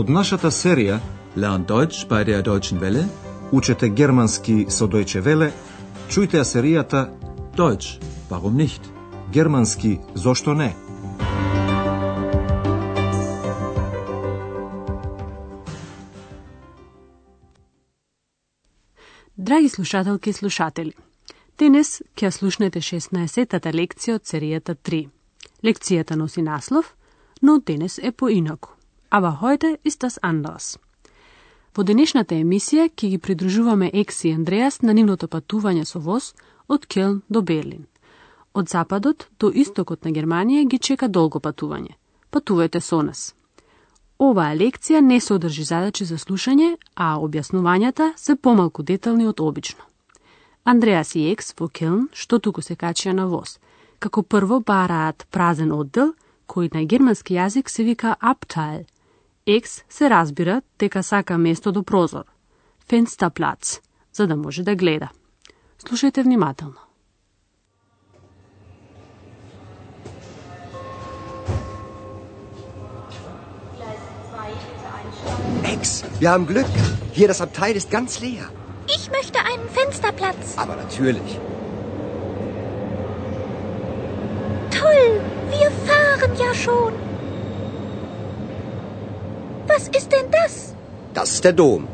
Од нашата серија Learn Deutsch bei der Deutschen Welle. Учете германски со Deutsche Welle, чујте ја серијата Deutsch, warum nicht? Германски зошто не? Драги слушателки и слушатели, денес ќе слушнете 16-тата лекција од серијата 3. Лекцијата носи наслов, но денес е поинаку. Aber heute ist das anders. Во денешната емисија ќе ги придружуваме Екси и Андреас на нивното патување со воз од Келн до Берлин. Од западот до истокот на Германија ги чека долго патување. Патувајте со нас. Оваа лекција не содржи задачи за слушање, а објаснувањата се помалку детални од обично. Андреас и Екс во Келн, што туку се качија на воз, како прво бараат празен оддел, кој на германски јазик се вика Abteil – Екс се разбира дека сака место до прозор, фенстаплац, за да може да гледа. Слушајте внимателно. Ex, wir haben Glück. Hier das Abteil ist ganz leer. Ich möchte einen Fensterplatz. Aber natürlich. Toll, wir fahren ja schon. Was ist denn das? Das ist der Dom.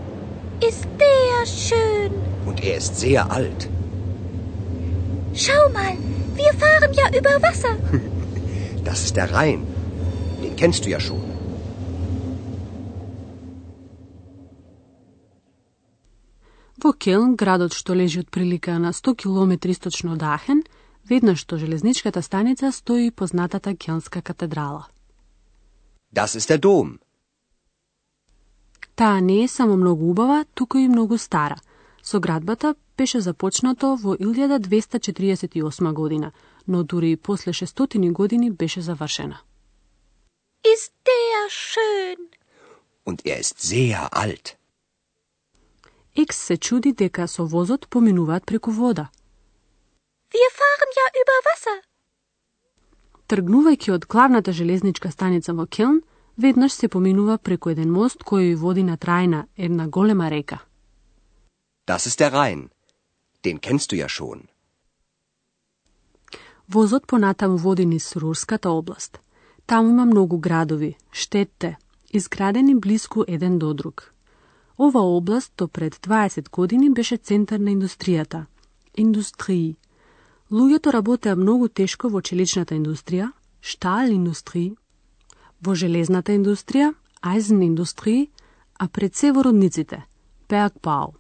Ist der schön. Und er ist sehr alt. Schau mal, wir fahren ja über Wasser. Das ist der Rhein. Den kennst du ja schon. Во Келн, градот што лежи од прилика на 100 км источно од Ахен, веднаш што железничката станица стои познатата Келнска катедрала. Das ist der Dom. Таа не е само многу убава, туку и многу стара. Со градбата беше започнато во 1248 година, но дури и после 600 години беше завршена. Ist der schön. Und er ist sehr alt. Екс се чуди дека со возот поминуваат преку вода. Wir fahren ja über Wasser. Тргнувајќи од главната железничка станица во Келн, веднаш се поминува преку еден мост кој води на Трајна, една голема река. Das ist der Rhein. Den kennst du ja schon. Возот понатаму води низ Рурската област. Таму има многу градови, штетте, изградени близко еден до друг. Ова област до пред 20 години беше центар на индустријата. Индустрии. Луѓето работеа многу тешко во челичната индустрија, штал индустрии, во железната индустрија, ајзен индустрии, а пред се во родниците, Берgbau.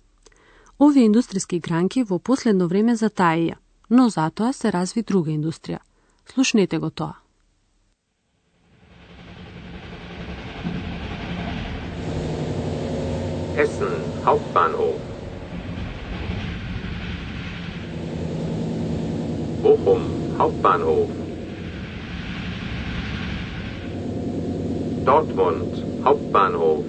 Овие индустријски гранки во последно време затаија, но затоа се разви друга индустрија. Слушнете го тоа. Essen Hauptbahnhof. Bochum Hauptbahnhof. Dortmund Hauptbahnhof.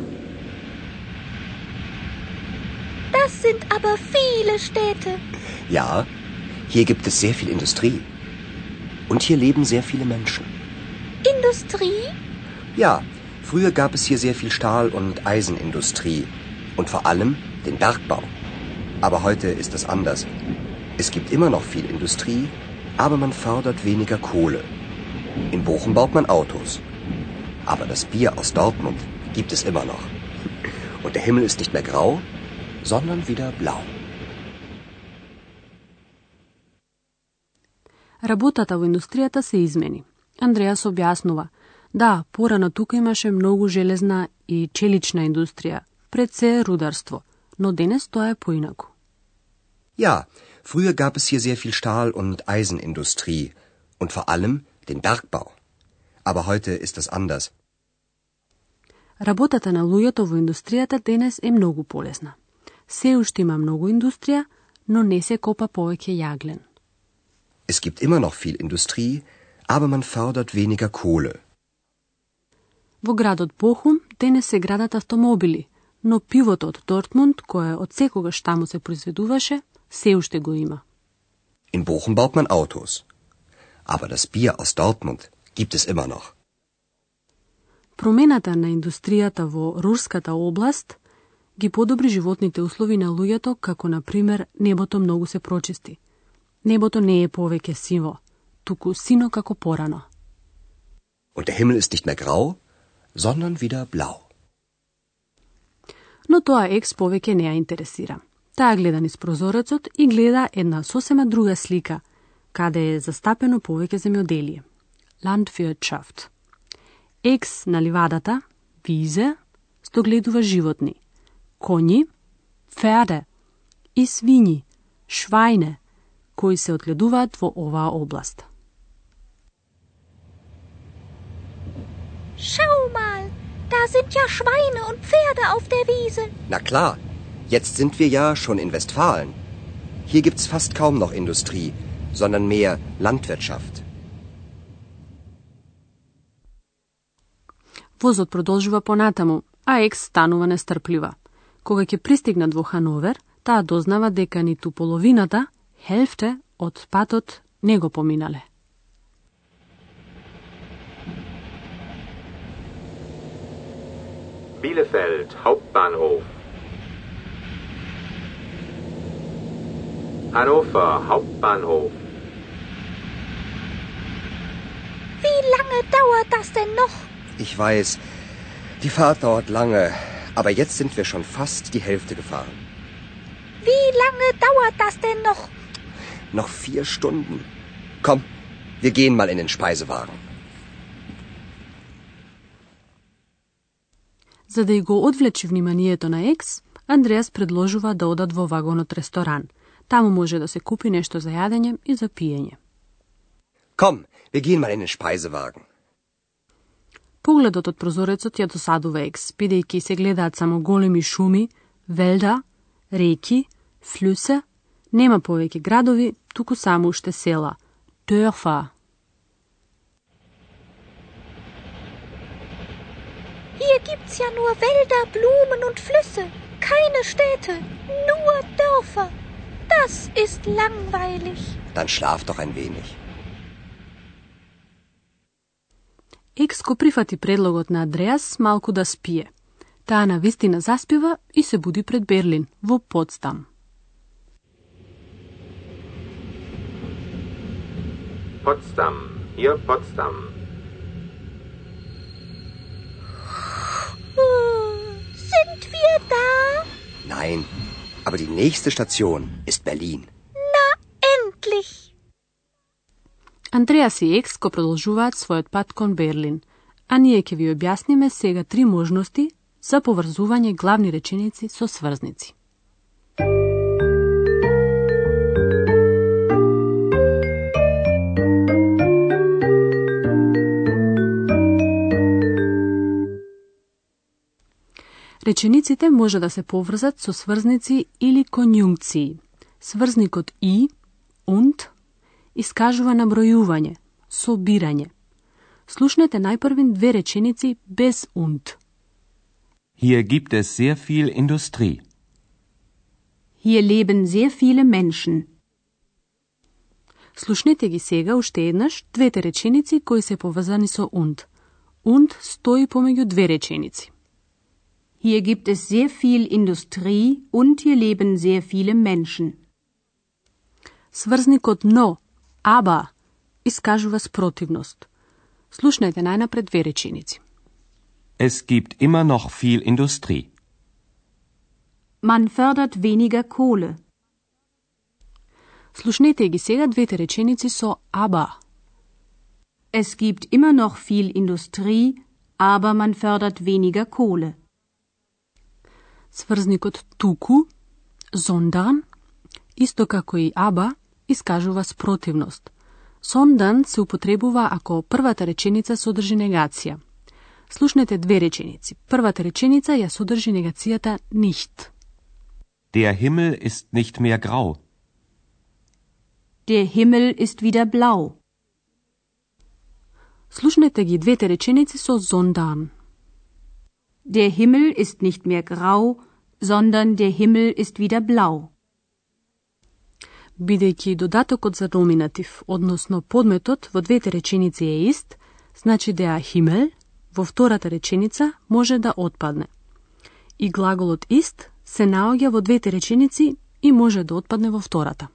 Das sind aber viele Städte. Ja, hier gibt es sehr viel Industrie. Und hier leben sehr viele Menschen. Industrie? Ja, früher gab es hier sehr viel Stahl- und Eisenindustrie. Und vor allem den Bergbau. Aber heute ist es anders. Es gibt immer noch viel Industrie, aber man fördert weniger Kohle. In Bochum baut man Autos. Aber das Bier aus Dortmund gibt es immer noch. Und der Himmel ist nicht mehr grau, sondern wieder blau. Работата во индустријата се измени. Андреас објаснува. Да, порано тука имаше многу железна и челична индустрија, пред се рударство, но денес тоа е поинаку. Ja, früher gab es hier sehr viel Stahl- und Eisenindustrie und vor allem den Bergbau. Aber heute ist es anders. Работата на луѓето во индустријата денес е многу полесна. Се уште има многу индустрија, но не се копа повеќе јаглен. Es gibt immer noch viel Industrie, aber man fördert weniger Kohle. Во градот Бохум денес се градат автомобили, но пивото од Дортмунд, кое од секогаш таму се произведуваше, се уште го има. In Bochum baut man Autos. Aber das Bier aus Dortmund gibt es immer noch. Промената на индустријата во рурската област ги подобри животните услови на луѓето, како на пример небото многу се прочисти. Небото не е повеќе сиво, туку сино како порано. Und der Himmel ist nicht mehr grau, sondern wieder blau. Но тоа екс повеќе не ја интересира. Таа гледа низ прозорецот и гледа една сосема друга слика, каде е застапено повеќе земјоделие. Landwirtschaft. Екс на ливадата, визе, стогледува животни. Коњи, ферде и свињи, швајне, кои се одгледуваат во оваа област. Schau mal, da sind ja Schweine und Pferde auf der Wiese. Na klar, jetzt sind wir ja schon in Westfalen. Hier gibt's fast kaum noch Industrie, sondern mehr Landwirtschaft. Возот продолжува понатаму, а Екс станува нестрплива. Кога ќе пристигнат во Хановер, таа дознава дека ниту половината, хелфте, од патот не го поминале. Bielefeld Hauptbahnhof. Hannover Hauptbahnhof. Wie lange dauert das denn noch? Ich weiß, die Fahrt dauert lange, aber jetzt sind wir schon fast die Hälfte gefahren. Wie lange dauert das denn noch? Noch vier Stunden. Komm, wir gehen mal in den Speisewagen. За да ја го одвлече вниманието на Екс, Андреас предложува да одат во вагонот ресторан. Таму може да се купи нешто за јадење и за пиење. Komm, wir gehen mal in den Speisewagen. Погледот од прозорецот ја досадува Екс, бидејќи се гледаат само големи шуми, велда, реки, флюсе, нема повеќе градови, туку само уште села, Dörfer. Hier gibt's ja nur Wälder, Blumen und Flüsse. Keine Städte, nur Dörfer. Das ist langweilig. Dann schlaf doch ein wenig. Екс го прифати предлогот на Андреас малку да спие. Таа на вистина заспива и се буди пред Берлин, во Потсдам. Potsdam. Hier Potsdam. Sind wir da? Nein, aber die nächste Station ist Berlin. Endlich. Андреас и Екс го продолжуваат својот пат кон Берлин, а ние ќе ви објасниме сега три можности за поврзување главни реченици со сврзници. Речениците може да се поврзат со сврзници или конјункции. Сврзникот и, und, искажува набројување, собирање. Слушнете најпрвин две реченици без und. Hier gibt es sehr viel Industrie. Hier leben sehr viele Menschen. Слушнете ги сега уште еднаш двете реченици кои се поврзани со und. Und стои помеѓу две реченици. Hier gibt es sehr viel Industrie und hier leben sehr viele Menschen. Сврзникот но, aba iskažu rasprotivnost. Slušnajte najnaprej dve rečenici. Es gibt immer noch viel Industrie. Man fördert weniger Kohle. Slušne tegi sega dvete rečenici so aber. Es gibt immer noch viel Industrie, aber man fördert weniger Kohle. Svrznik od tuku, sondern, isto kako i aber, искажува спротивност. Сондан се употребува ако првата реченица содржи негација. Слушнете две реченици. Првата реченица ја содржи негацијата nicht. Der Himmel ist nicht mehr grau. Der Himmel ist wieder blau. Слушнете ги двете реченици со зондан. Der Himmel ist nicht mehr grau, sondern der Himmel ist wieder blau. Бидејќи додатокот за номинатив, односно подметот во двете реченици е ист, значи деа химел во втората реченица може да отпадне. И глаголот ист се наоѓа во двете реченици и може да отпадне во втората.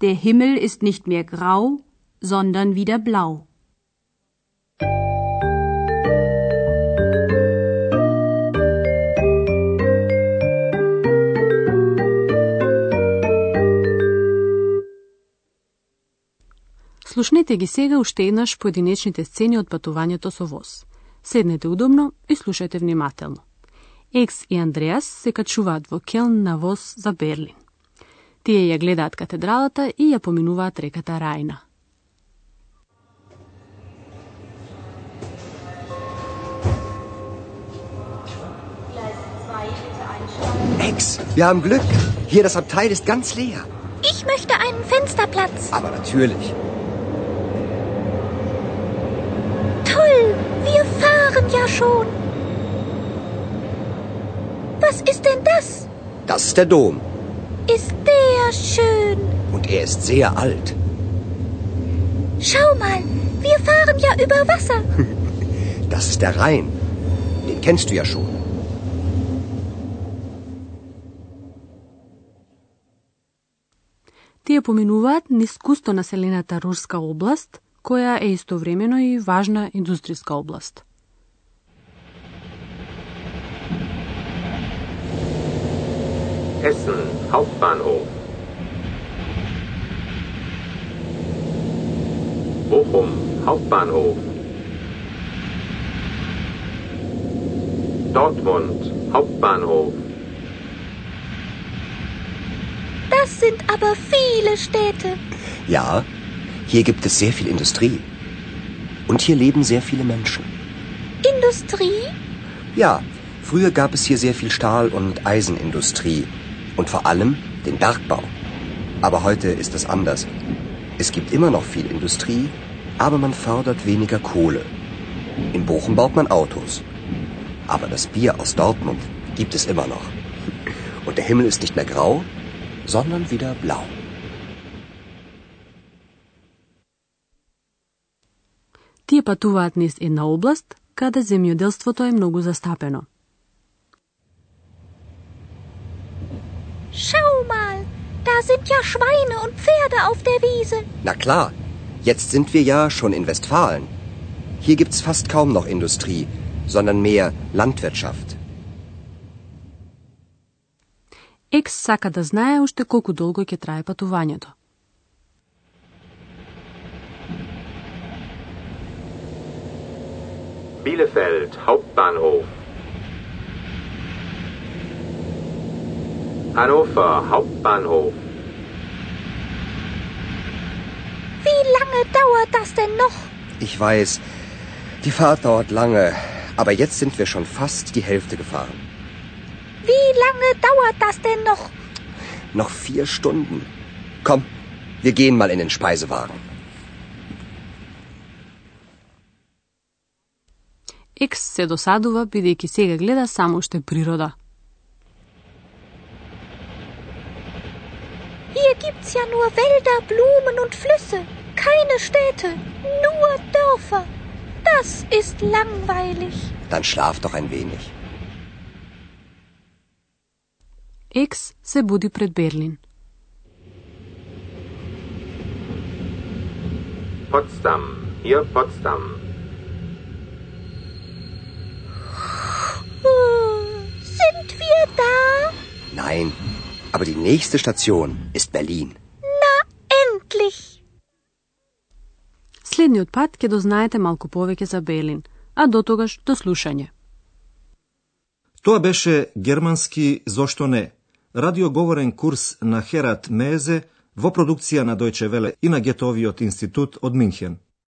Der Himmel ist nicht mehr grau, sondern wieder blau. Слушнете ги сега уште еднаш поединечните сцени од патувањето со воз. Седнете удобно и слушајте внимателно. Екс и Андреас се качуваат во Келн на воз за Берлин. Тие ја гледаат катедралата и ја поминуваат реката Рајна. Ex, wir haben Glück. Hier, das Abteil ist ganz leer. Ich möchte einen Fensterplatz. Aber natürlich. ja schon. Was ist denn das? Das ist der Dom. Ist der schön. Und er ist sehr alt. Schau mal, wir fahren ja über Wasser. Das ist der Rhein. Den kennst du ja schon. Тие поминуваат низ густо населената Рурска област, која е истовремено и важна индустријска област. Essen Hauptbahnhof. Bochum Hauptbahnhof. Dortmund Hauptbahnhof. Das sind aber viele Städte. Ja, hier gibt es sehr viel Industrie. Und hier leben sehr viele Menschen. Industrie? Ja, früher gab es hier sehr viel Stahl- und Eisenindustrie Und vor allem den Bergbau. Aber heute ist es anders. Es gibt immer noch viel Industrie, aber man fördert weniger Kohle. In Bochum baut man Autos. Aber das Bier aus Dortmund gibt es immer noch. Und der Himmel ist nicht mehr grau, sondern wieder blau. Тие патуваат низ една област каде земјоделството е многу застапено. Schau mal, da sind ja Schweine und Pferde auf der Wiese. Na klar, jetzt sind wir ja schon in Westfalen. Hier gibt's fast kaum noch Industrie, sondern mehr Landwirtschaft. Екс сака да знае уште колку долго ќе трае патувањето. Bielefeld Hauptbahnhof. Hannover Hauptbahnhof. Wie lange dauert das denn noch? Ich weiß, die Fahrt dauert lange, aber jetzt sind wir schon fast die Hälfte gefahren. Wie lange dauert das denn noch? Noch vier Stunden. Komm, wir gehen mal in den Speisewagen. Екс се досадува бидејќи сега гледа само уште природа. gibt's ja nur Wälder, Blumen und Flüsse, keine Städte, nur Dörfer. Das ist langweilig. Dann schlaf doch ein wenig. X se budi pred Berlin. Potsdam, hier Potsdam. Sind wir da? Nein, aber die nächste Station ist Berlin. Na, endlich. Следниот пат ќе дознаете малку повеќе за Берлин, а до тогаш до слушање. Тоа беше германски Зошто не? Радиоговорен курс на Херат Мезе во продукција на Дојче Веле и на Гетовиот институт од Минхен.